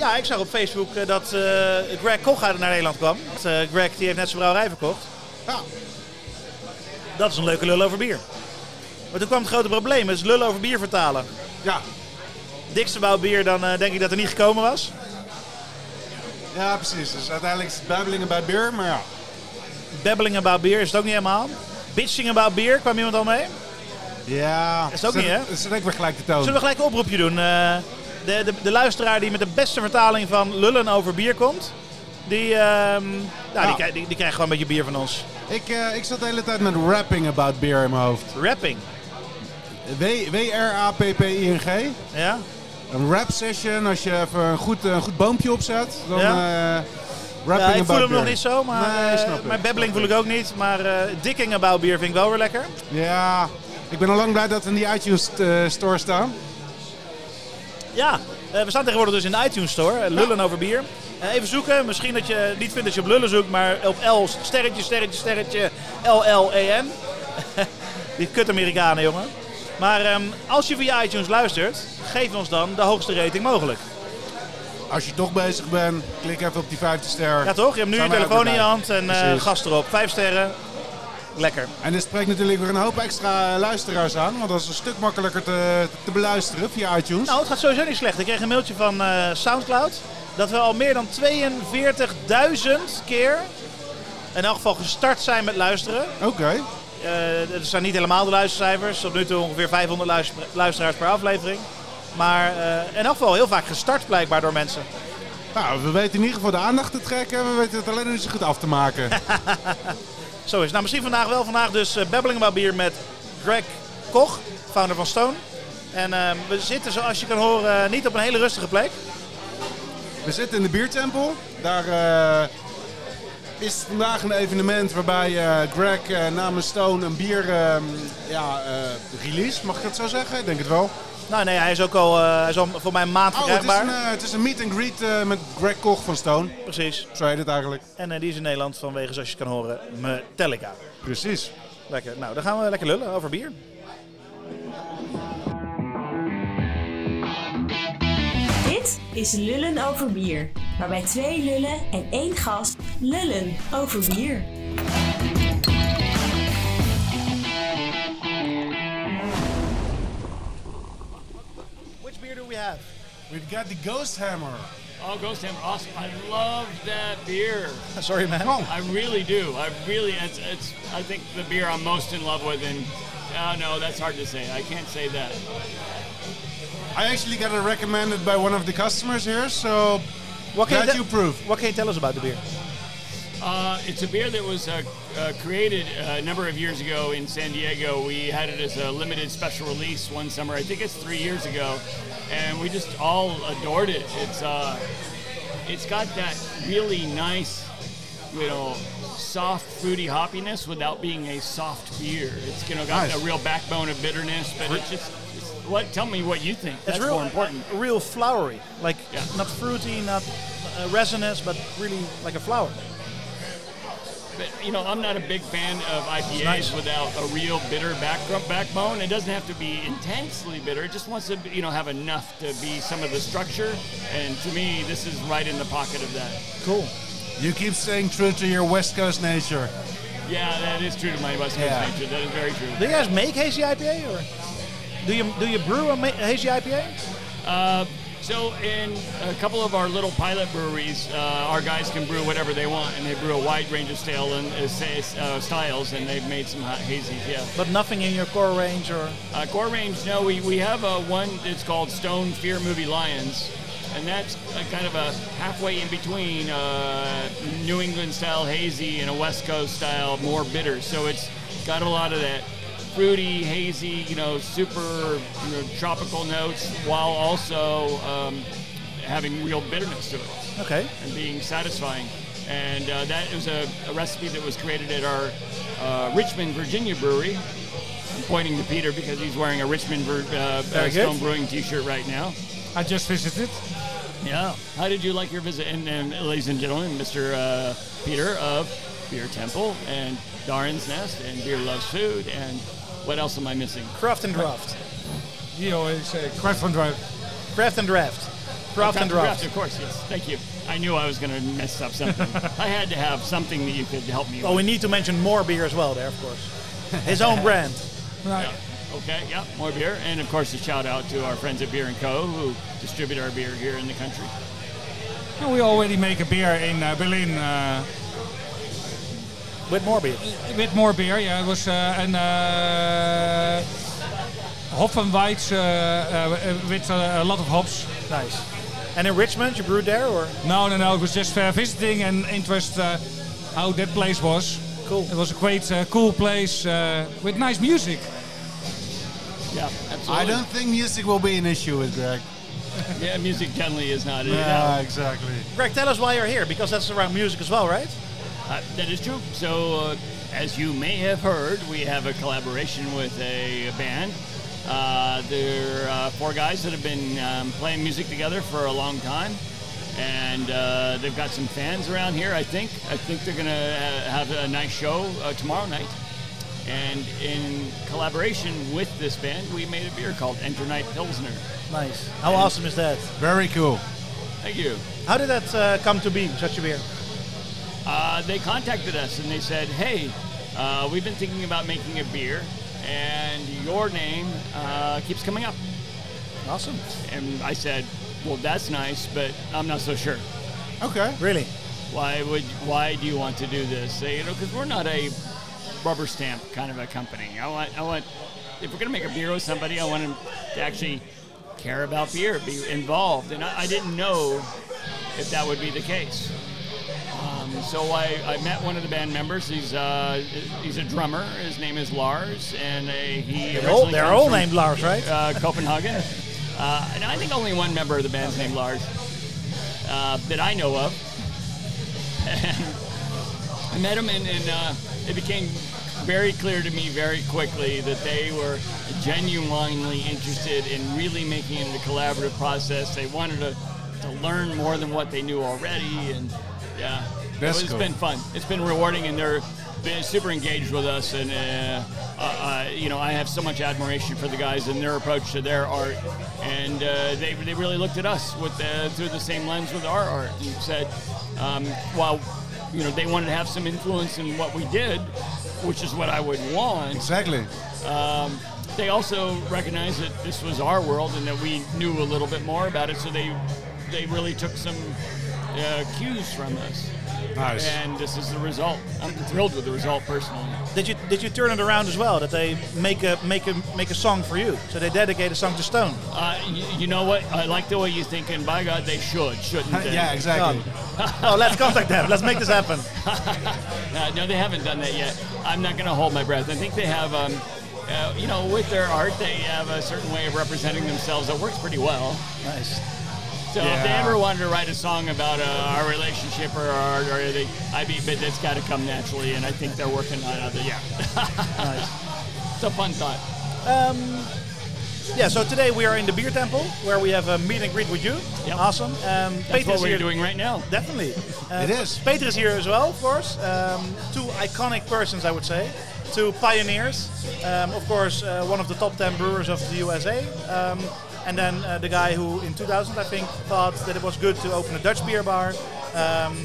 Ja, ik zag op Facebook eh, dat eh, Greg Koch uit naar Nederland kwam. Eh, Greg die heeft net zijn brouwerij verkocht. Ja. Dat is een leuke lul over bier. Maar toen kwam het grote probleem, het is lul over bier vertalen. Ja. Dikste bouw bier, dan denk ik dat er niet gekomen was. ja, precies. Dus uiteindelijk is het babbelingen bij beer, maar ja. Babbling about bier is het ook niet helemaal. Bitching about bier, kwam iemand al mee? Ja. Is het ook niet, hè? Dat is ook weer gelijk de toon. Zullen we gelijk een oproepje doen? De, de, de luisteraar die met de beste vertaling van lullen over bier komt, die, ehm, nou, die, krijgt- die, die krijgt gewoon een beetje bier van ons. Ik, eh, ik zat de hele tijd met rapping about beer in mijn hoofd. Rapping, W-R-A-P-P-I-N-G. ja? Een rap session, als je even een goed, een goed boompje opzet, dan Ja. eh rapping Ja, ik voel hem beer. nog niet zo, maar, Nee, eh, babbeling snap voel ik ook niet. Maar eh dikking about bier vind ik wel weer lekker. Ja, ik ben al lang blij dat we in die iTunes store staan. Ja, eh, we staan tegenwoordig dus in de iTunes Store, eh, lullen over bier. Eh, even zoeken, misschien dat je niet vindt dat je op lullen zoekt, maar op L, sterretje, sterretje, sterretje, L-L-E-N. Die kut Amerikanen, jongen. Maar ehm, als je via iTunes luistert, geef ons dan de hoogste rating mogelijk. Als je toch bezig bent, klik even op die vijfde ster. Ja toch? Je hebt nu je Zijn wij telefoon in je hand en eh, Precies. gas erop. Vijf sterren. Lekker. En dit spreekt natuurlijk weer een hoop extra luisteraars aan, want dat is een stuk makkelijker te, te beluisteren via iTunes. Nou, het gaat sowieso niet slecht. Ik kreeg een mailtje van eh, Soundcloud dat we al meer dan 42.000 keer in elk geval gestart zijn met luisteren. Oké. Eh het zijn niet helemaal de luistercijfers. Tot nu toe ongeveer 500 luister- luisteraars per aflevering. Maar eh, in elk geval heel vaak gestart blijkbaar door mensen. Nou, we weten in ieder geval de aandacht te trekken, we weten het alleen niet zo goed af te maken. Zo is. Nou, misschien vandaag wel. Vandaag dus About Bier met Greg Koch, founder van Stone. En eh, we zitten, zoals je kan horen, niet op een hele rustige plek. We zitten in de biertempel. Daar eh, is vandaag een evenement waarbij eh, Greg namens Stone een bier ehm, ja, release, mag ik dat zo zeggen? Ik denk het wel. Nou nee, hij is ook al, eh, hij is al voor mij een maand Oh, het is, verkrijgbaar. een, eh, het is een meet and greet eh, met Greg Koch van Stone. Precies. Zo heet het eigenlijk. En die is in Nederland vanwege, zoals je kan horen, Metallica. Precies. Lekker. Nou, dan gaan we lekker lullen over bier. Dit is Lullen over bier, waarbij twee lullen en één gast lullen over bier. We've got the Ghost Hammer. Oh, Ghost Hammer, awesome! I love that beer. Sorry man. I really do. I really, it's, it's. I think the beer I'm most in love with, and oh no, that's hard to say. I can't say that. I actually got it recommended by one of the customers here, so What can, glad you you prove. what can you tell us about the beer? Uh, it's a beer that was uh, uh, created a number of years ago in San Diego. We had it as a limited special release one summer. I think it's three years ago, and we just all adored it. It's uh, it's got that really nice, you know, soft fruity hoppiness without being a soft beer. It's you know got Nice. a real backbone of bitterness, but it's just. It's, what? Tell me what you think. That's it's real more important. uh, real flowery. Like Yeah. not fruity, not uh, resinous, but really like a flower. But you know, I'm not a big fan of IPAs nice. without a real bitter back, backbone. It doesn't have to be intensely bitter. It just wants to, you know, have enough to be some of the structure. And to me, this is right in the pocket of that. Cool. You keep staying true to your West Coast nature. Yeah, that is true to my West Coast Yeah. nature. That is very true. Do you guys make hazy IPA or do you do you brew a hazy IPA? Uh, so in a couple of our little pilot breweries, uh, our guys can brew whatever they want, and they brew a wide range of style and uh, uh, styles, and they've made some hot hazies. Yeah. But nothing in your core range or Uh, core range, no. We, we have a one that's called Stone Fear Movie Lions, and that's a kind of a halfway in between uh, New England style hazy and a West Coast style more bitter. So it's got a lot of that fruity, hazy, you know, super you know, tropical notes, while also um, having real bitterness to it okay. and being satisfying. And uh, that is a, a recipe that was created at our uh, Richmond, Virginia brewery. I'm pointing to Peter because he's wearing a Richmond Ver- uh, uh. Stone Brewing T-shirt right now. I just visited. Yeah. How did you like your visit? And, and ladies and gentlemen, Mr. Uh, Peter of Beer Temple and Arendsnest and Beer Loves Food and what else am I missing? Craft and draft. He always say craft and draft. Craft and draft. Craft and draft. Draft, of course, yes. Thank you. I knew I was going to mess up something. I had to have something that you could help me with. Well, we need to mention more beer as well there, of course. His own brand. Right. Yeah. Okay, yeah, more beer. And of course, a shout out to our friends at Beer & Co. who distribute our beer here in the country. We already make a beer in uh, Berlin uh, With more beer. with more beer. Yeah, it was uh, an uh, Hopfenweisse uh, uh, with uh, a lot of hops. Nice. And in Richmond, you brewed there, or? No, no, no. It was just uh, visiting and interest uh, how that place was. Cool. It was a great, uh, cool place uh, with nice music. Yeah, absolutely. I don't think music will be an issue with Greg. Yeah, music generally is not. Yeah, exactly. Greg, tell us why you're here, because that's around music as well, right? Uh, that is true. So, uh, as you may have heard, we have a collaboration with a band. Uh, they're uh, four guys that have been um, playing music together for a long time, and uh, they've got some fans around here. I think. I think they're gonna uh, have a nice show uh, tomorrow night. And in collaboration with this band, we made a beer called Enter Night Pilsner. Nice. How awesome is that? Very cool. Thank you. How did that uh, come to be, such a beer? Uh, they contacted us and they said, "Hey, uh, we've been thinking about making a beer, and your name uh, keeps coming up." Awesome. And I said, "Well, that's nice, but I'm not so sure. Okay. Really? Why would? Why do you want to do this? Say, you know, because we're not a rubber stamp kind of a company. I want, I want, if we're gonna make a beer with somebody, I want them to actually care about beer, be involved. And I, I didn't know if that would be the case. So I, I met one of the band members. He's uh, he's a drummer. His name is Lars, and uh, he They're all, they're all named Lars, right? uh, Copenhagen. Uh, and I think only one member of the band's named Lars uh, that I know of. And I met him, and, and uh, it became very clear to me very quickly that they were genuinely interested in really making it a collaborative process. They wanted to, to learn more than what they knew already, and yeah, That's it's cool. been fun. It's been rewarding, and they're been super engaged with us. And uh, uh, uh, you know, I have so much admiration for the guys and their approach to their art. And uh, they, they really looked at us with the, through the same lens with our art and said, um, while you know they wanted to have some influence in what we did, which is what I would want. Exactly. Um, they also recognized that this was our world and that we knew a little bit more about it, so they they really took some uh, cues from us. Nice. And this is the result. I'm thrilled with the result personally. Did you did you turn it around as well? That they make a make a make a song for you? So they dedicate a song to Stone. Uh, you, you know what? I like the way you think, and by God, they should, shouldn't they? yeah, exactly. Oh, let's contact them. Let's make this happen. Uh, no, they haven't done that yet. I'm not going to hold my breath. I think they have, um, uh, you know, with their art, they have a certain way of representing themselves that works pretty well. Nice. So if they ever wanted to write a song about uh, our relationship or our or anything, I mean, but it's got to come naturally, and I think they're working on it. Yeah, Nice. it's a fun thought. Yeah. So today we are in the beer temple where we have a meet and greet with you. Yep. Awesome. Um, That's Peter what is we're here. doing right now. Definitely. Uh, It is. Peter is here as well, of course. Um, two iconic persons, I would say. Two pioneers. Um, of course, uh, one of the top 10 brewers of the USA. Um, and then uh, the guy who, in 2000, I think, thought that it was good to open a Dutch beer bar. Um,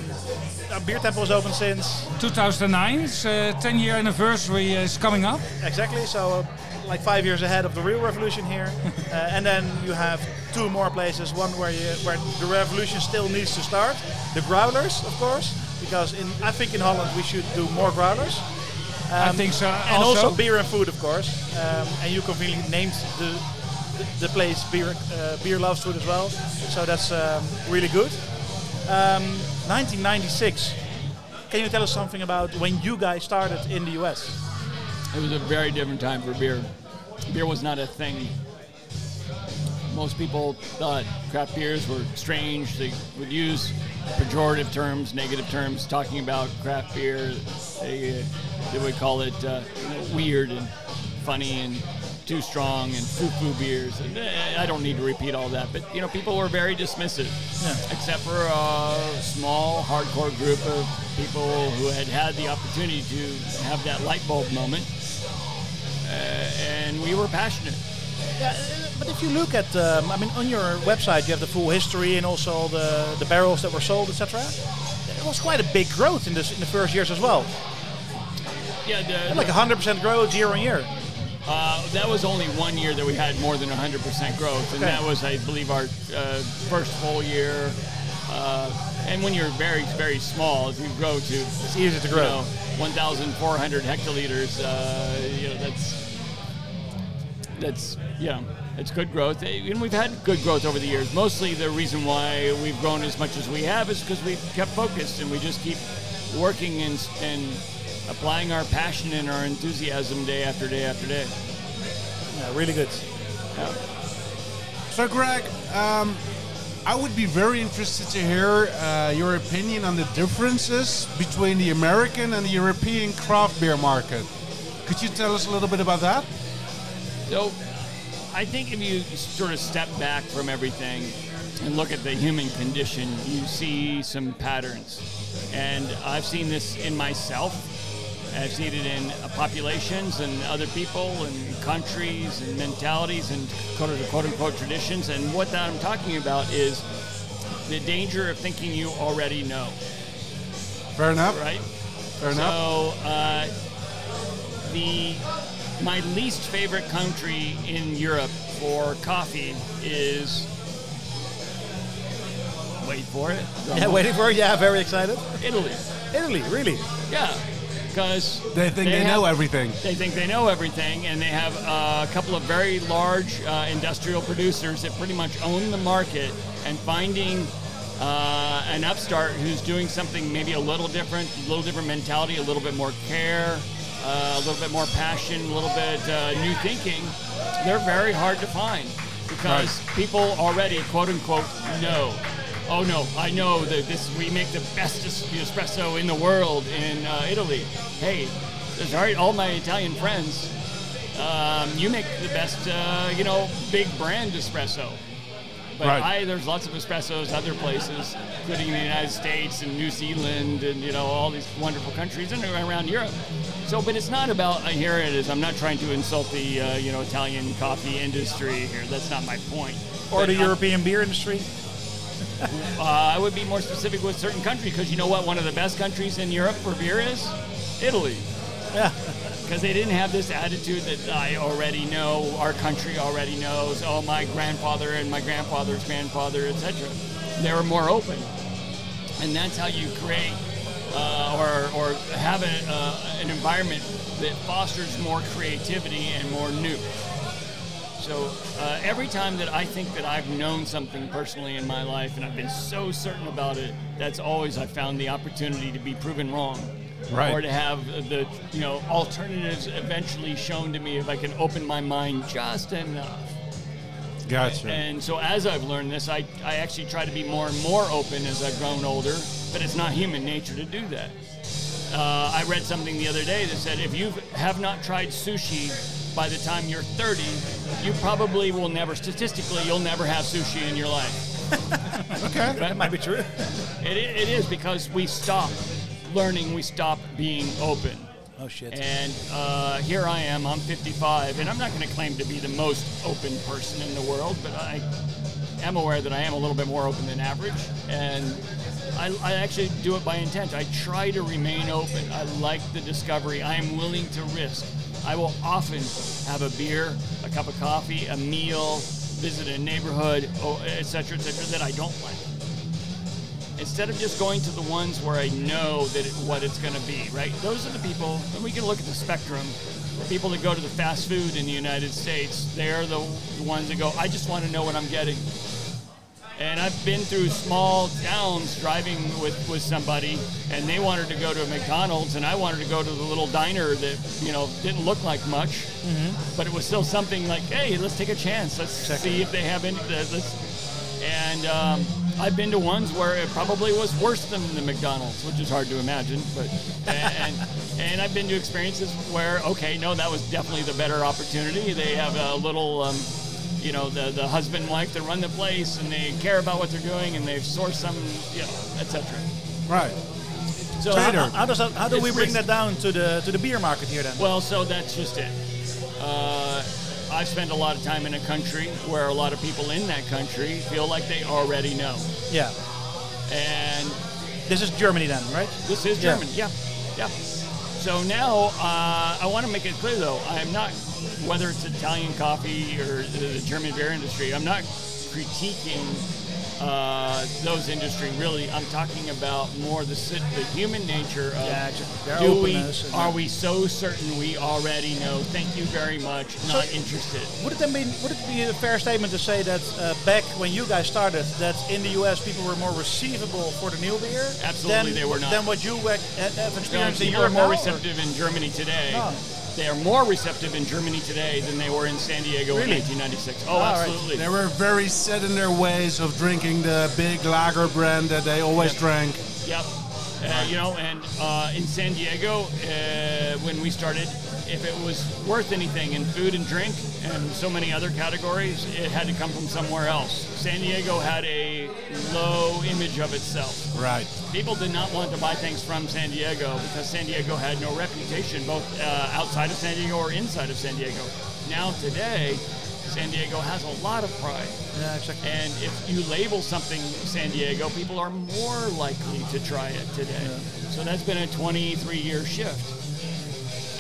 a beer temple is open since 2009, uh, 10 year anniversary is coming up. exactly, so uh, like five years ahead of the real revolution here. uh, and then you have two more places. One where you, where the revolution still needs to start. The growlers, of course, because in I think in Holland we should do more growlers. I think so. And also, beer and food, of course. Um, and you conveniently named the the, place Beer uh, Beer Loves Food as well. So that's um, really good. Um, 1996. Can you tell us something about when you guys started in the US? It was a very different time for beer. Beer was not a thing. Most people thought craft beers were strange. They would use pejorative terms, negative terms, talking about craft beer. They, uh, they would call it uh, weird and funny and too strong and foo-foo beers. And eh, I don't need to repeat all that, but you know, people were very dismissive, except for a small, hardcore group of people who had had the opportunity to have that light bulb moment uh, and we were passionate. Yeah, uh, but if you look at, um, I mean, on your website you have the full history and also the the barrels that were sold, etc. It was quite a big growth in this in the first years as well. Yeah, the, Like 100% growth year on year. Uh, that was only one year that we had more than 100% growth, and Okay. that was, I believe, our uh, first full year. Uh, and when you're very, very small, if you grow to It's easy to grow. you know, 1,400 hectoliters, uh, you know, that's that's yeah, it's good growth. And we've had good growth over the years. Mostly the reason why we've grown as much as we have is because we've kept focused and we just keep working and and applying our passion and our enthusiasm day after day after day. Yeah, really good. Yeah. So, Greg, um, I would be very interested to hear uh, your opinion on the differences between the American and the European craft beer market. Could you tell us a little bit about that? So, I think if you sort of step back from everything and look at the human condition, you see some patterns. And I've seen this in myself. I've seen it in uh, populations and other people and countries and mentalities and quote quote unquote traditions. And what that I'm talking about is the danger of thinking you already know, Fair enough. right? Fair enough. So uh, the my least favorite country in Europe for coffee is wait for it. Yeah, waiting for it. Yeah, very excited. Italy. Italy, really. Yeah, because They think they, know have- everything. They think they know everything, and they have uh, a couple of very large uh, industrial producers that pretty much own the market. And finding uh, an upstart who's doing something maybe a little different, a little different mentality, a little bit more care, uh, a little bit more passion, a little bit uh, new thinking, they're very hard to find because people already, quote unquote, know. Oh no, I know that this we make the best espresso in the world in uh, Italy. Hey, sorry, all my Italian friends, um, you make the best, uh, you know, big brand espresso. But Right. I, there's lots of espressos other places, including the United States and New Zealand and you know all these wonderful countries and around Europe. So, but it's not about. uh, Here it is. I'm not trying to insult the uh, you know Italian coffee industry here. That's not my point. Or But the I'm- European beer industry. Uh, I would be more specific with certain countries because you know what? One of the best countries in Europe for beer is Italy. Yeah. Because they didn't have this attitude that I already know, our country already knows, oh, my grandfather and my grandfather's grandfather, etc. They were more open. And that's how you create uh, or, or have a, uh, an environment that fosters more creativity and more new. So uh, every time that I think that I've known something personally in my life and I've been so certain about it, that's always I found the opportunity to be proven wrong. Right. Or to have the you know alternatives eventually shown to me if I can open my mind just enough. Gotcha. And so as I've learned this, I, I actually try to be more and more open as I've grown older, but it's not human nature to do that. Uh, I read something the other day that said if you have not tried sushi by the time you're 30, you probably will never, statistically, you'll never have sushi in your life. okay. That might be true. It, it is because we stop learning, we stop being open. Oh shit. And uh, here I am, I'm 55, and I'm not going to claim to be the most open person in the world, but I am aware that I am a little bit more open than average. And I, I actually do it by intent. I try to remain open. I like the discovery. I am willing to risk. I will often have a beer, a cup of coffee, a meal, visit a neighborhood, etc., et cetera, et cetera, that I don't like instead of just going to the ones where I know that it, what it's going to be, right? Those are the people, and we can look at the spectrum. The people that go to the fast food in the United States, they're the ones that go, I just want to know what I'm getting. And I've been through small towns driving with, with somebody, and they wanted to go to a McDonald's, and I wanted to go to the little diner that, you know, didn't look like much, but it was still something like, hey, let's take a chance. Let's see if they have any. Let's, and um, I've been to ones where it probably was worse than the McDonald's, which is hard to imagine. But and and I've been to experiences where okay, no, that was definitely the better opportunity. They have a little. Um, you know the, the husband and wife that run the place and they care about what they're doing and they've sourced some you know etc Right. so How, Trader. how- how does that, how do we bring that down to the to the beer market here then? Well, so that's just it. Uh, I've spent a lot of time in a country where a lot of people in that country feel like they already know. Yeah. And This is Germany then, right? this is Yeah. German. Yeah. Yeah. So now uh, I want to make it clear, though, I am not, whether it's Italian coffee or the, German beer industry, I'm not critiquing uh, those industry. Really, I'm talking about more the the human nature of Yeah, do we are we so certain we already know? Thank you very much. Not interested. Would it then be would it be a fair statement to say that uh, back when you guys started, that in the U.S. people were more receivable for the new beer? Absolutely, than, they were not. Than what you have experienced in Europe more now, or- receptive in Germany today. Oh. They are more receptive in Germany today than they were in San Diego Really? in 1996. Oh, All right. absolutely. They were very set in their ways of drinking the big lager brand that they always drank. Yep. Uh, you know, and uh, in San Diego, uh, when we started, if it was worth anything in food and drink and so many other categories, it had to come from somewhere else. San Diego had a low image of itself. Right. People did not want to buy things from San Diego because San Diego had no reputation, both uh, outside of San Diego or inside of San Diego. Now, today, San Diego has a lot of pride. Yeah, exactly. And if you label something San Diego, people are more likely to try it today. So that's been a 23 year shift.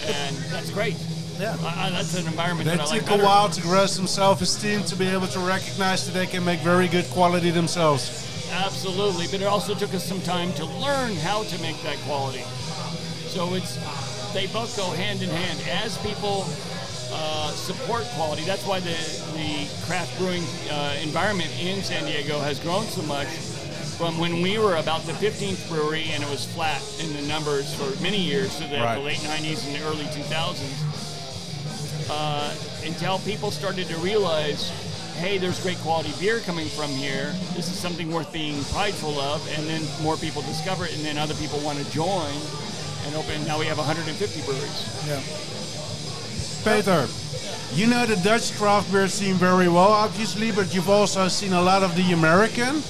And that's great. Yeah. I, I, that's an environment They that I like took a while to grow some self-esteem to be able to recognize that they can make very good quality themselves. Absolutely, but it also took us some time to learn how to make that quality. So it's they both go hand in hand. As people uh, support quality, that's why the the craft brewing uh, environment in San Diego has grown so much. From when we were about the 15th brewery and it was flat in the numbers for many years, to the, Right. the late 90s and the early 2000s, uh, until people started to realize, hey, there's great quality beer coming from here. This is something worth being prideful of, and then more people discover it, and then other people want to join and open. Now we have 150 breweries. Yeah. Peter, you know the Dutch craft beer scene very well, obviously, but you've also seen a lot of the American.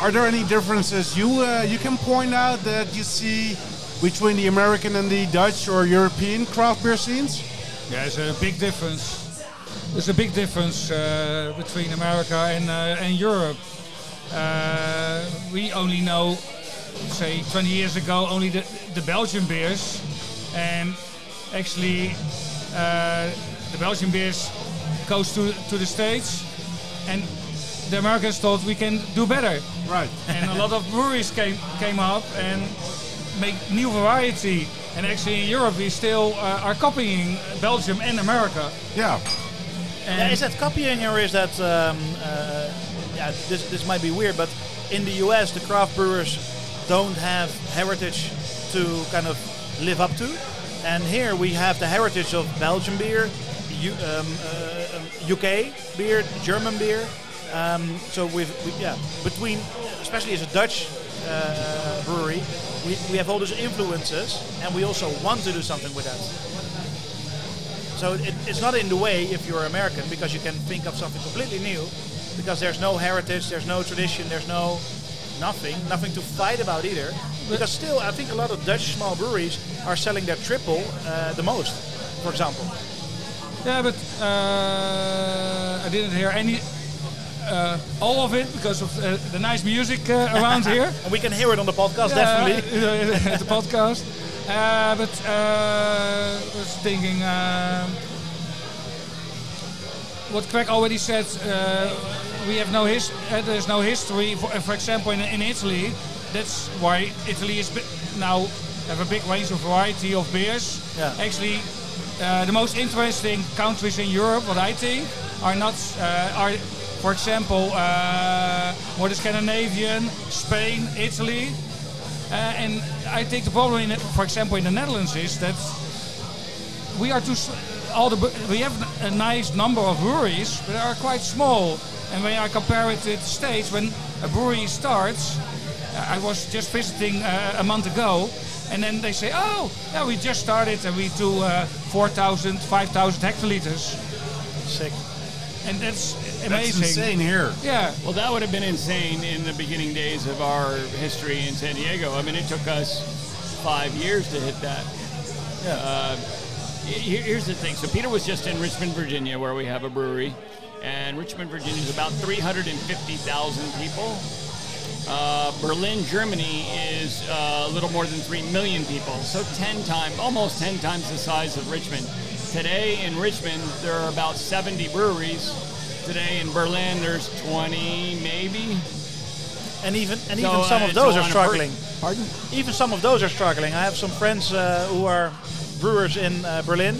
Are there any differences you uh, you can point out that you see between the American and the Dutch or European craft beer scenes? Yeah, there's a big difference. There's a big difference uh, between America and, uh, and Europe. Uh, we only know, say, 20 years ago, only the, the Belgian beers. And actually, uh, the Belgian beers goes to, to the States. And the Americans thought we can do better. Right. and a lot of breweries came came up and make new variety. And actually in Europe we still uh, are copying Belgium and America. Yeah. And Yeah, is that copying or is that? Um, uh, yeah, this this might be weird, but in the U.S. the craft brewers don't have heritage to kind of live up to, and here we have the heritage of Belgian beer, U, um, uh, UK beer, German beer. Um, so we, yeah between especially as a Dutch uh, brewery, we, we have all those influences, and we also want to do something with that. So it, it's not in the way if you're American because you can think of something completely new because there's no heritage, there's no tradition, there's no nothing, nothing to fight about either. Because still, I think a lot of Dutch small breweries are selling their triple uh, the most, for example. yeah, but uh, I didn't hear any uh, all of it because of uh, the nice music uh, around here. And we can hear it on the podcast, definitely. Yeah, the podcast. Uh, but uh, I was thinking, uh, what Greg already said, uh, we have no his, uh, there's no history. For, for example, in, in Italy, that's why Italy is now have a big range of variety of beers. Yeah. Actually, uh, the most interesting countries in Europe, what I think, are not uh, are, for example, uh, more the Scandinavian, Spain, Italy, uh, and I think the problem, in, for example, in the Netherlands is that we are too. All the we have a nice number of breweries, but they are quite small. And when I compare it to the States, when a brewery starts, uh, I was just visiting uh, a month ago, and then they say, "Oh, yeah, we just started, and we do uh, 4,000, 5,000 hectoliters," Sick. and that's That's insane here. Yeah, Well, that would have been insane in the beginning days of our history in San Diego. I mean, it took us five years to hit that. Yeah. Uh, here- here's the thing. So Peter was just in Richmond, Virginia, where we have a brewery, and Richmond, Virginia is about 350,000 people. Uh, Berlin, Germany is uh, a little more than 3 million people, so 10 times, almost 10 times the size of Richmond. Today in Richmond, there are about 70 breweries. Today in Berlin, there's 20 maybe. And even and So, even some uh, of those are struggling. Pardon? Even some of those are struggling. I have some friends uh, who are brewers in uh, Berlin,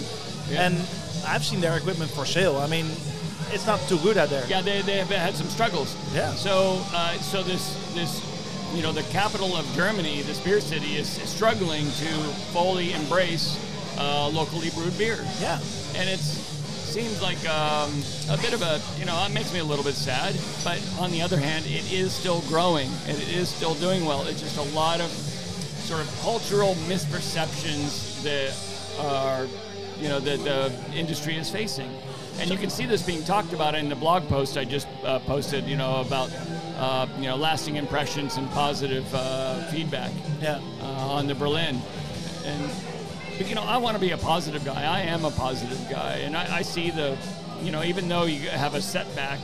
Yeah. and I've seen their equipment for sale. I mean, it's not too good out there. Yeah, they, they have had some struggles. Yeah. So uh, so this this you know the capital of Germany, this beer city, is struggling to fully embrace uh, locally brewed beer, Yeah. and it's seems like um, a bit of a you know it makes me a little bit sad. But on the other hand, it is still growing and it is still doing well. It's just a lot of sort of cultural misperceptions that are you know that the industry is facing. And you can see this being talked about in the blog post I just uh, posted, you know, about uh, you know lasting impressions and positive uh, feedback Yeah. uh, on the Berlin. And but, you know, I want to be a positive guy. I am a positive guy, and I, I see the, you know, even though you have a setback,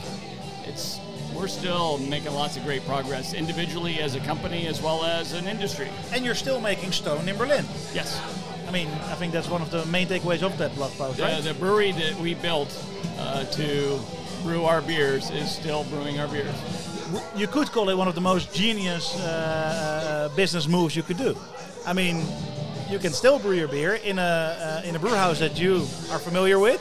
it's we're still making lots of great progress individually as a company as well as an industry. And you're still making stone in Berlin. Yes. I mean, I think that's one of the main takeaways of that blog post, The, right? the brewery that we built uh, to brew our beers is still brewing our beers. you could call it one of the most genius uh, uh, business moves you could do. I mean, you can still brew your beer in a uh, in a brew house that you are familiar with.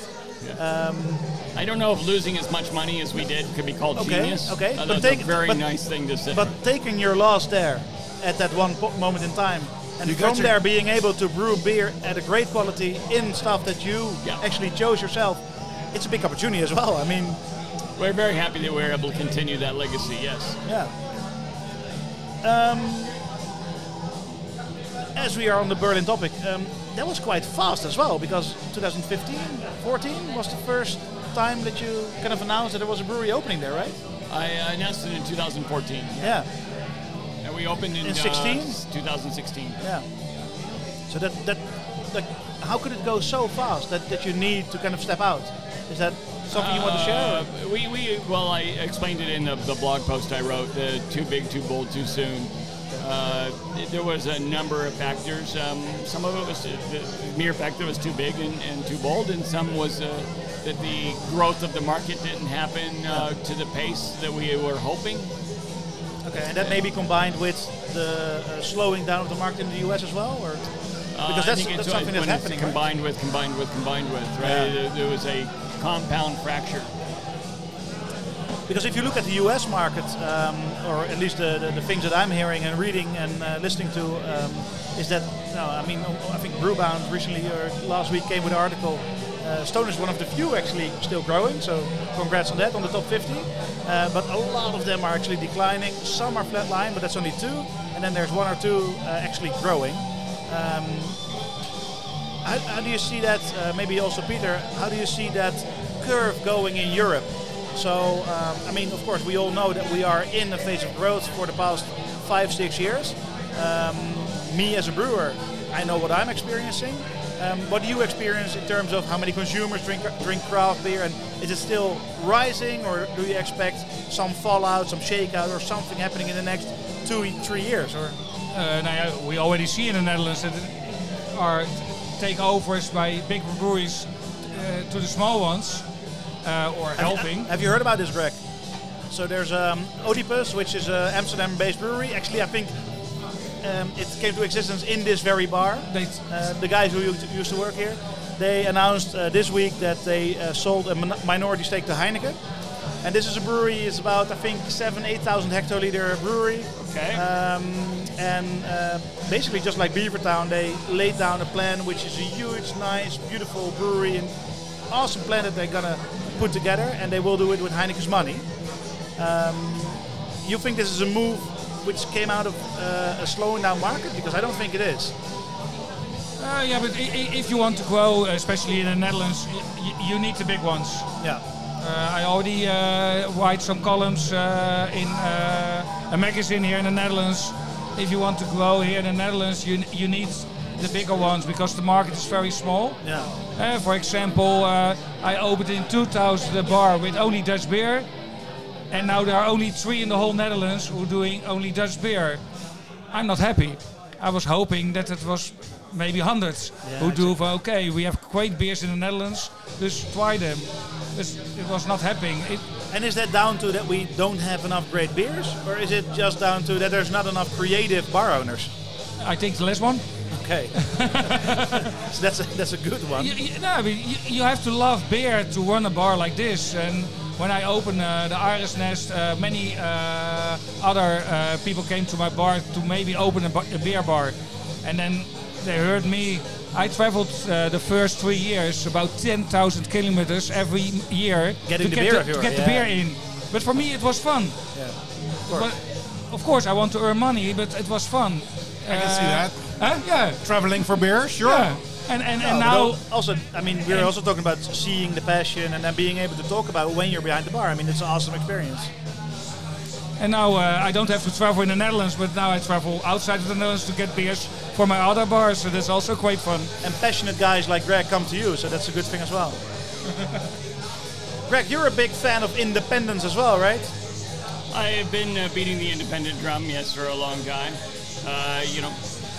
I don't know if losing as much money as we did could be called Okay, genius. okay, Uh, but that's take- a very but- nice thing to say. But taking your loss there at that one po- moment in time, and You from your- there being able to brew beer at a great quality in stuff that you Yeah. actually chose yourself, it's a big opportunity as well. I mean, we're very happy that we're able to continue that legacy. Yes. yeah. Um, as we are on the Berlin topic, um, that was quite fast as well because 2015, 14 was the first time that you kind of announced that there was a brewery opening there, right? I announced it in 2014, Yeah, and we opened in, In uh, 2016. yeah. So that that like, how could it go so fast that, that you need to kind of step out? Is that something you want to share? Uh, we, we well, I explained it in the, the blog post I wrote. The too big, too bold, too soon. Uh, there was a number of factors. Um, some of it was the, mere fact that it was too big and, and too bold, and some was uh, that the growth of the market didn't happen uh, to the pace that we were hoping. Okay, and that may be combined with the uh, slowing down of the market in the US as well, or Uh, Because that's- that's something that's happening, right? Combined with, combined with, combined with, right? Yeah. There, there was a compound fracture. Because if you look at the US market, um, or at least the, the, the things that I'm hearing and reading and uh, listening to, um, is that I mean I think Brewbound recently or last week came with an article. Uh, Stone is one of the few actually still growing, so congrats on that on the top 50. Uh, but a lot of them are actually declining. Some are flatline, but that's only two, and then there's one or two uh, actually growing. Um, how, how do you see that? Uh, maybe also Peter. How do you see that curve going in Europe? So um, I mean, of course, we all know that we are in a phase of growth for the past five, six years. Um, me as a brewer, I know what I'm experiencing. Um, what do you experience in terms of how many consumers drink drink craft beer, and is it still rising, or do you expect some fallout, some shakeout, or something happening in the next two, three years? Or Uh, we already see in the Netherlands that are takeovers by big breweries uh, to the small ones, uh, or helping. Have you heard about this, Greg? So there's um, Oedipus, which is an Amsterdam-based brewery. Actually, I think um, it came to existence in this very bar. Uh, the guys who used to- used to work here, they announced uh, this week that they uh, sold a min- minority stake to Heineken. And this is a brewery. It's about I think seven, eight thousand hectoliter brewery. Okay. Um, and uh, basically, just like Beavertown, they laid down a plan which is a huge, nice, beautiful brewery, and awesome plan that they're gonna put together, and they will do it with Heineken's money. Um, you think this is a move which came out of uh, a slowing down market? Because I don't think it is. uh, yeah, but i- i- if you want to grow, especially in the Netherlands, you need the big ones. Yeah. Uh, I already uh, write some columns uh, in uh, a magazine here in the Netherlands. If you want to grow here in the Netherlands, you you need the bigger ones because the market is very small. Yeah. Uh, for example, uh, I opened in 2000 a bar with only Dutch beer, and now there are only three in the whole Netherlands who are doing only Dutch beer. I'm not happy. I was hoping that it was maybe hundreds Yeah, who do for okay, we have great beers in the Netherlands, just try them. This, it was not happening. It, And is that down to that we don't have enough great beers, or is it just down to that there's not enough creative bar owners? I think the last one. Okay. so that's a, that's a good one. You, you, no, I mean, you, you have to love beer to run a bar like this. And when I opened uh, the Arendsnest, uh, many uh, other uh, people came to my bar to maybe open a, ba- a beer bar. And then they heard me. I traveled uh, the first three years about 10,000 kilometers every year Getting to the get, beer the, to here, get the beer in. But for me, it was fun. Yeah. But of course, I want to earn money, but it was fun. I can see that. Huh? Yeah. Traveling for beer, sure. Yeah. And, and, and No, now. also, I mean, we're also talking about seeing the passion and then being able to talk about it when you're behind the bar. I mean, it's an awesome experience. And now uh, I don't have to travel in the Netherlands, but now I travel outside of the Netherlands to get beers for my other bars, so that's also quite fun. And passionate guys like Greg come to you, so that's a good thing as well. Greg, you're a big fan of independence as well, right? I have been uh, beating the independent drum, yes, for a long time. Uh, you know,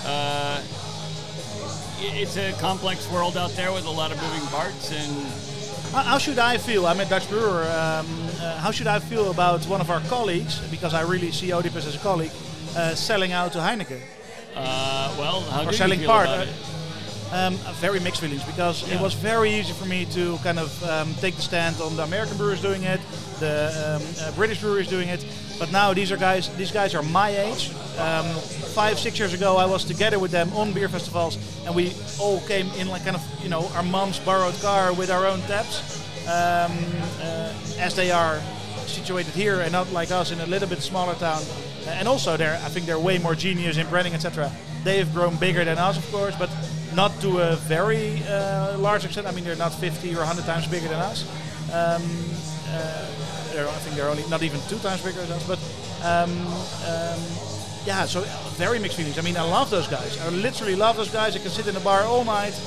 uh, it's a complex world out there with a lot of moving parts, and How, should I feel? I'm a Dutch brewer. Um, uh, how should I feel about one of our colleagues, because I really see Oedipus as a colleague, uh, selling out to Heineken? uh, well, how Or selling part? Um, very mixed feelings because it was very easy for me to kind of um, take the stand on the American brewers doing it, the um, uh, British brewers doing it. But now these are guys. These guys are my age. Um, five, six years ago, I was together with them on beer festivals, and we all came in like kind of you know our mom's borrowed car with our own taps, um, uh, as they are situated here and not like us in a little bit smaller town. Uh, And also, they're I think they're way more genius in branding, etc. They've grown bigger than us, of course, but not to a very uh, large extent. I mean, they're not 50 or 100 times bigger than us. Um, uh, they're, I think they're only not even two times bigger than us. But um, um, yeah, so very mixed feelings. I mean, I love those guys. I literally love those guys. I can sit in the bar all night.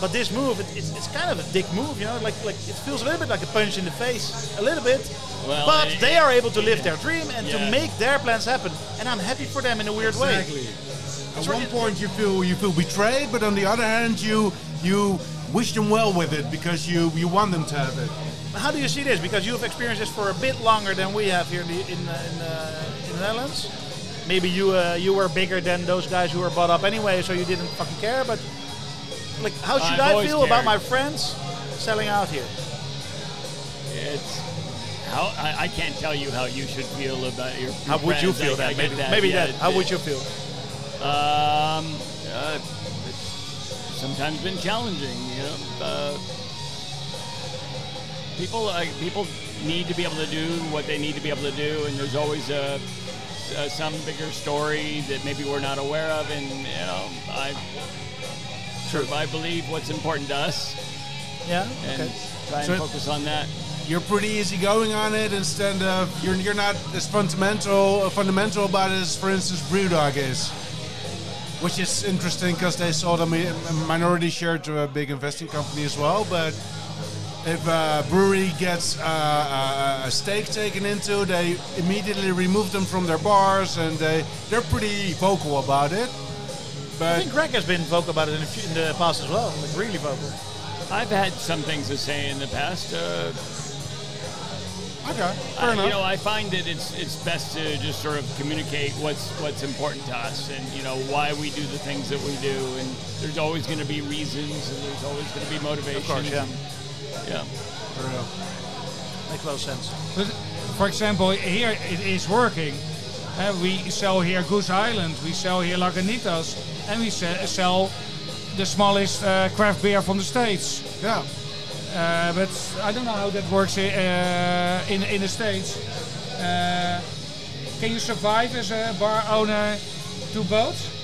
But this move, it, it's, it's kind of a dick move, you know. Like like it feels a little bit like a punch in the face, a little bit. Well, but it- they are able to live their dream and to make their plans happen, and I'm happy for them in a weird way. Exactly. At right. one point you feel you feel betrayed, but on the other hand you you wish them well with it because you you want them to have it. How do you see this? Because you've experienced this for a bit longer than we have here in the in, uh, in, uh, in the Netherlands. Maybe you uh, you were bigger than those guys who were bought up anyway, so you didn't fucking care. But like, how should I've I feel about my friends selling out here? It's how I, I can't tell you how you should feel about your. How your would you feel that? Maybe that. maybe yeah, that. How it- would you feel? Um, uh, it's sometimes been challenging, you know. Uh, people, uh, people need to be able to do what they need to be able to do, and there's always a, uh some bigger story that maybe we're not aware of, and you know, I, I believe what's important to us, Yeah. and Okay. try and So- focus on that. You're pretty easygoing on it instead of you're you're not as fundamental fundamental about it as for instance Brewdog is. Which is interesting because they sold a minority share to a big investing company as well. But if a brewery gets uh, a, a stake taken into, they immediately remove them from their bars, and they they're pretty vocal about it. I think Greg has been vocal about it in the, fu- in the past as well, like really vocal. I've had some things to say in the past. Uh, okay, fair I, enough. you know, I find that it's it's best to just sort of communicate what's what's important to us and you know why we do the things that we do. And there's always going to be reasons, and there's always going to be motivation. Of course, yeah. Yeah. For real. Makes close sense. But for example, here it is working. Uh, we sell here Goose Island, we sell here Lagunitas, and we se- sell the smallest uh, craft beer from the States. Yeah. Uh, but I don't know how that works i- uh, in, in the States. Uh, can you survive as a bar owner to both?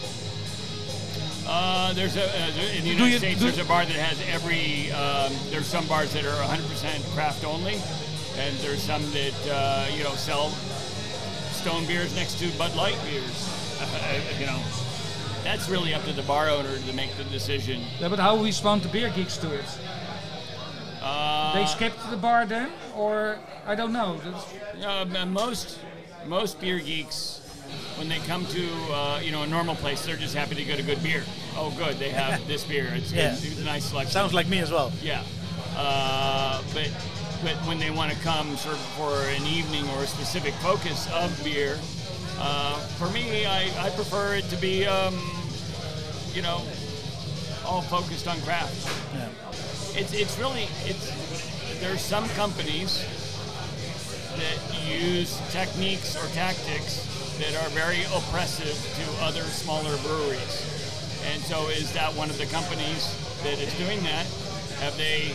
Uh, there's a uh, in the United you- States. there's a bar that has every. Um, there's some bars that are 100% craft only, and there's some that uh, you know sell stone beers next to Bud Light beers. you know, that's really up to the bar owner to make the decision. Yeah, but how respond the beer geeks to it? Uh, They skip to the bar then, or I don't know. That's, Uh, most most beer geeks, when they come to uh, you know a normal place, they're just happy to get a good beer. Oh, good, they have this beer. It's, Yeah. it's a nice selection. Sounds like me as well. yeah, uh, but but when they want to come sort of for an evening or a specific focus of beer, uh, for me, I, I prefer it to be um, you know all focused on craft. Yeah. It's it's really it's there's some companies that use techniques or tactics that are very oppressive to other smaller breweries. And so, is that one of the companies that is doing that? Have they,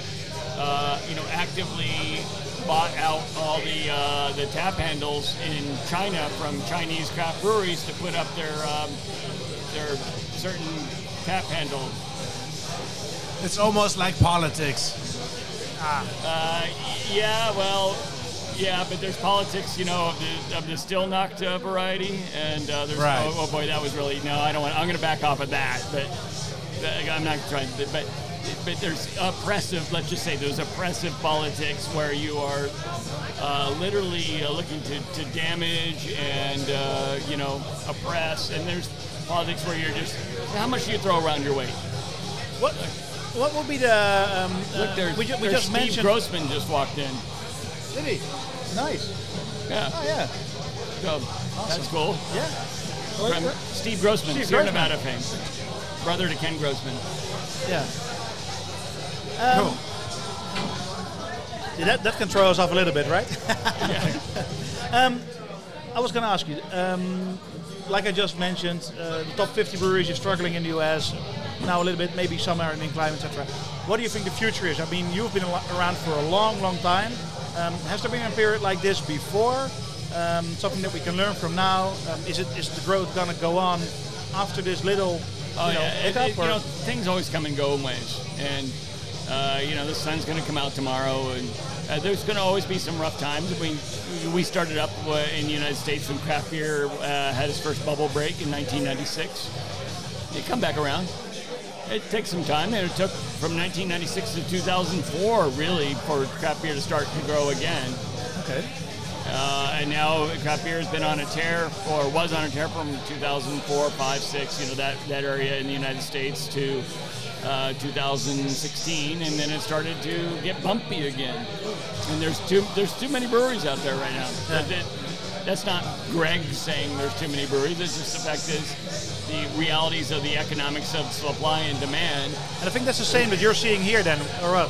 uh, you know, actively bought out all the uh, the tap handles in China from Chinese craft breweries to put up their um, their certain tap handles? It's almost like politics. Uh, yeah, well, yeah, but there's politics, you know, of the, of the still knocked uh, variety, and uh, there's Right. oh, oh boy, that was really no, I don't want. I'm going to back off of that, but but I'm not trying. But but but there's oppressive. Let's just say there's oppressive politics where you are uh, literally uh, looking to, to damage and uh, you know oppress, and there's politics where you're just how much do you throw around your weight? What what would be the um, Look, uh, there's, we, ju- we there's just Steve mentioned Grossman just walked in. Did he? Nice. Yeah, Oh yeah. so that's cool. Yeah. From Steve Grossman, Steve Sierra Grossman. Nevada fame. Brother to Ken Grossman. Yeah. Um, yeah, that, that can throw us off a little bit, right? yeah. um, I was going to ask you, um, like I just mentioned, uh, the top 50 breweries are struggling in the US, now a little bit, maybe some are in climate, etc. What do you think the future is? I mean, you've been around for a long, long time. Um, has there been a period like this before? Um, something that we can learn from now? Um, is it is the growth going to go on after this little Oh you know, yeah, it, hiccup? it- you know things always come and go in ways, and uh, you know the sun's going to come out tomorrow, and uh, there's going to always be some rough times. We we started up uh, in the United States when craft beer uh, had its first bubble break in 1996. You come back around. It takes some time, and it took from 1996 to 2004 really for craft beer to start to grow again. okay. Uh, and now craft beer has been on a tear, or was on a tear from 2004, 5, 6, you know, that, that area in the United States to uh, 2016, and then it started to get bumpy again. And there's too there's too many breweries out there right now. That- that- that's not Greg saying there's too many breweries. It's just the fact is the realities of the economics of supply and demand. And I think that's the same that you're seeing here then, or what?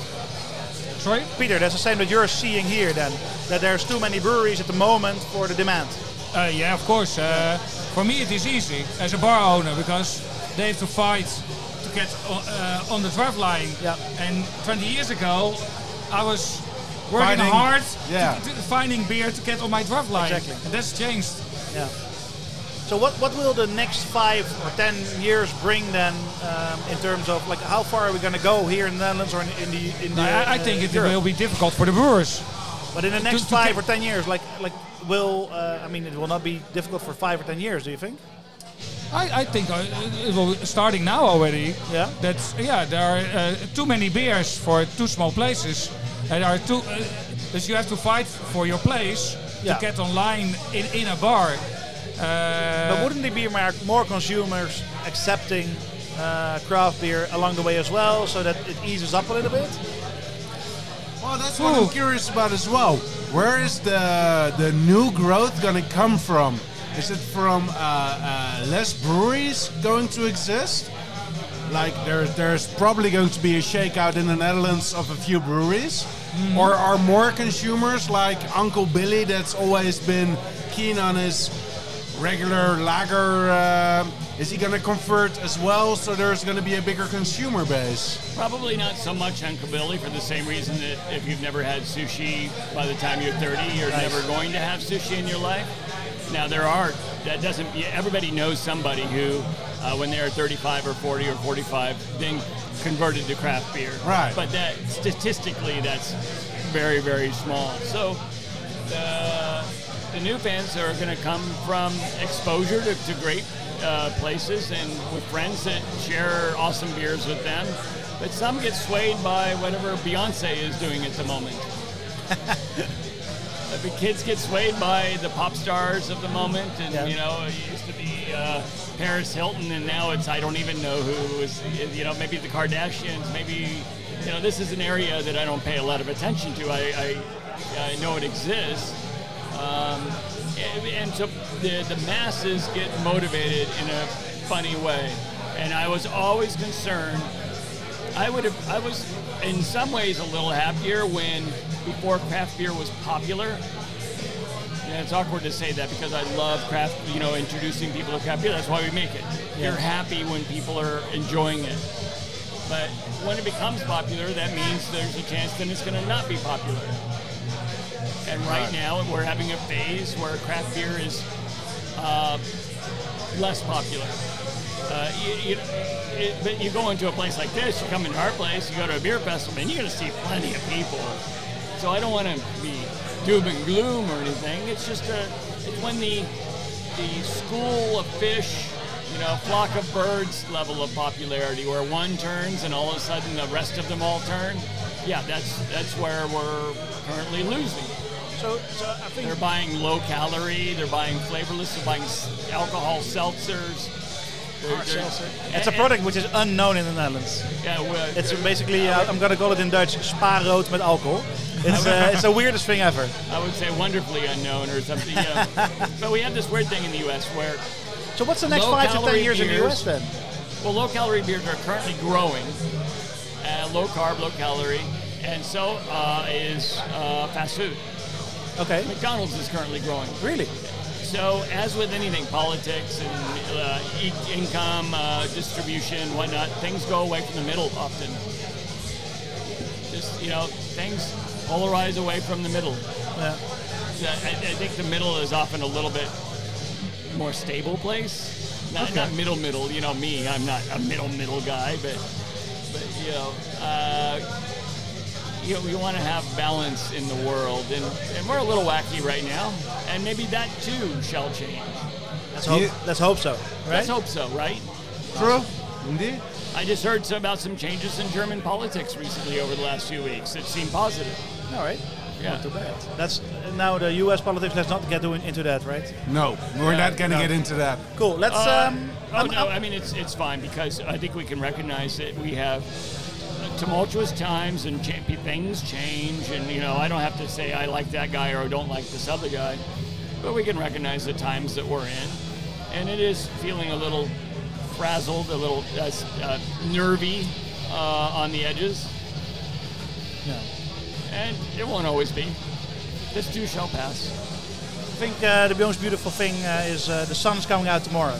sorry? Peter, that's the same that you're seeing here then, that there's too many breweries at the moment for the demand. Uh, yeah, of course. Uh, for me, it is easy as a bar owner because they have to fight to get uh, on the draft line. Yeah. And 20 years ago, I was working Fighting, hard yeah. to, to finding beer to get on my draft line. Exactly. And that's changed. Yeah. So what, what will the next five or ten years bring then um, in terms of like how far are we going to go here in the Netherlands or in, in the in the I, I uh, think it Europe? will be difficult for the brewers. But in the next to five or ten years, like like will uh, I mean it will not be difficult for five or ten years? Do you think? I, I think uh, it will starting now already. Yeah. That's yeah. There are uh, too many beers for two small places. And there are too. Uh, you have to fight for your place Yeah. to get online in, in a bar. Uh, But wouldn't there be more, more consumers accepting uh, craft beer along the way as well, so that it eases up a little bit? Well, that's what I'm curious about as well. Where is the the new growth going to come from? Is it from uh, uh, less breweries going to exist? Like there's there's probably going to be a shakeout in the Netherlands of a few breweries, or are more consumers like Uncle Billy that's always been keen on his regular lager? Uh, is he going to convert as well? So there's going to be a bigger consumer base. Probably not so much Uncle Billy for the same reason that if you've never had sushi by the time you're 30, you're never going to have sushi in your life. Now there are that doesn't everybody knows somebody who uh, when they're 35 or 40 or 45 then converted to craft beer. Right. But that statistically that's very very small. So the the new fans are going to come from exposure to, to great uh, places and with friends that share awesome beers with them. But some get swayed by whatever Beyonce is doing at the moment. The kids get swayed by the pop stars of the moment, and Yeah. you know, it used to be uh, Paris Hilton, and now it's I don't even know who is. You know, maybe the Kardashians, maybe. You know, this is an area that I don't pay a lot of attention to. I, I, I know it exists, um, and, and so the the masses get motivated in a funny way, and I was always concerned I would have. I was, in some ways, a little happier when before craft beer was popular. Yeah, it's awkward to say that because I love craft. You know, introducing people to craft beer. That's why we make it. You're happy when people are enjoying it. But when it becomes popular, that means there's a chance that it's going to not be popular. And right now, we're having a phase where craft beer is uh, less popular. Uh, you, you, it, but you go into a place like this, you come into our place, you go to a beer festival, and you're going to see plenty of people. So I don't want to be doom and gloom or anything. It's just a, it's when the the school of fish, you know, flock of birds level of popularity, where one turns and all of a sudden the rest of them all turn. Yeah, that's that's where we're currently losing. So, so I think They're buying low calorie, they're buying flavorless, they're buying alcohol seltzers. They're- they're- it's a product which is unknown in the Netherlands. Yeah, well, It's basically, uh, I'm gonna call it in Dutch, Spa rood met alcohol. It's, uh, it's the weirdest thing ever. I would say wonderfully unknown or something. Yeah. but we have this weird thing in the U.S. where, So what's the next five to ten calorie years in the. US then? well, low calorie beers are currently growing, uh, low carb, low calorie, and so uh, is uh, fast food. Okay. McDonald's is currently growing. Really? So, as with anything, politics and uh, income uh, distribution, whatnot, things go away from the middle often. Just you know, things polarize away from the middle. Yeah. I, I think the middle is often a little bit more stable place. Not, not middle middle. You know me, I'm not a middle middle guy, but but you know. Uh, you know, we want to have balance in the world, and, and we're a little wacky right now, and maybe that too shall change. Let's hope, Yeah. let's hope so. Right? Let's hope so, right? True. Indeed. I just heard some, about some changes in German politics recently over the last few weeks that seem positive. All right. Yeah. Not too bad. That's now the U.S. politics. Let's not get doing- into that, right? No, we're Yeah, not going to no. get into that. Cool. Let's. Uh, um, oh I'm- no, I'm- I mean it's it's fine because I think we can recognize that we have tumultuous times and cha- things change, and you know I don't have to say I like that guy or I don't like this other guy, but we can recognize the times that we're in, and it is feeling a little frazzled, a little uh, uh, nervy uh, on the edges, yeah. and it won't always be. This too shall pass. I think uh, the most beautiful thing uh, is uh, the sun's coming out tomorrow.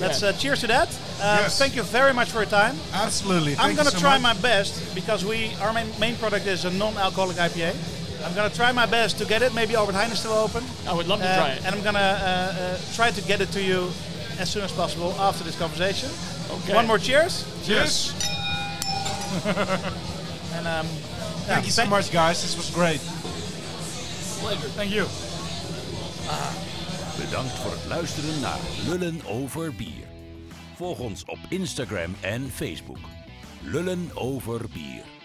Let's uh, cheers to that. Uh, Yes. Thank you very much for your time. Absolutely. I'm gonna so try much. my best because we our main, main product is a non-alcoholic IPA. I'm gonna try my best to get it. Maybe Albert Heijn is still open. I would love to Uh, try it. And I'm gonna uh, uh, try to get it to you as soon as possible after this conversation. Okay. One more cheers. Cheers. And um, Thank you so much, guys. This was great. Pleasure. Thank you. Bedankt voor het luisteren naar Lullen over bier. Volg ons op Instagram en Facebook. Lullen over bier.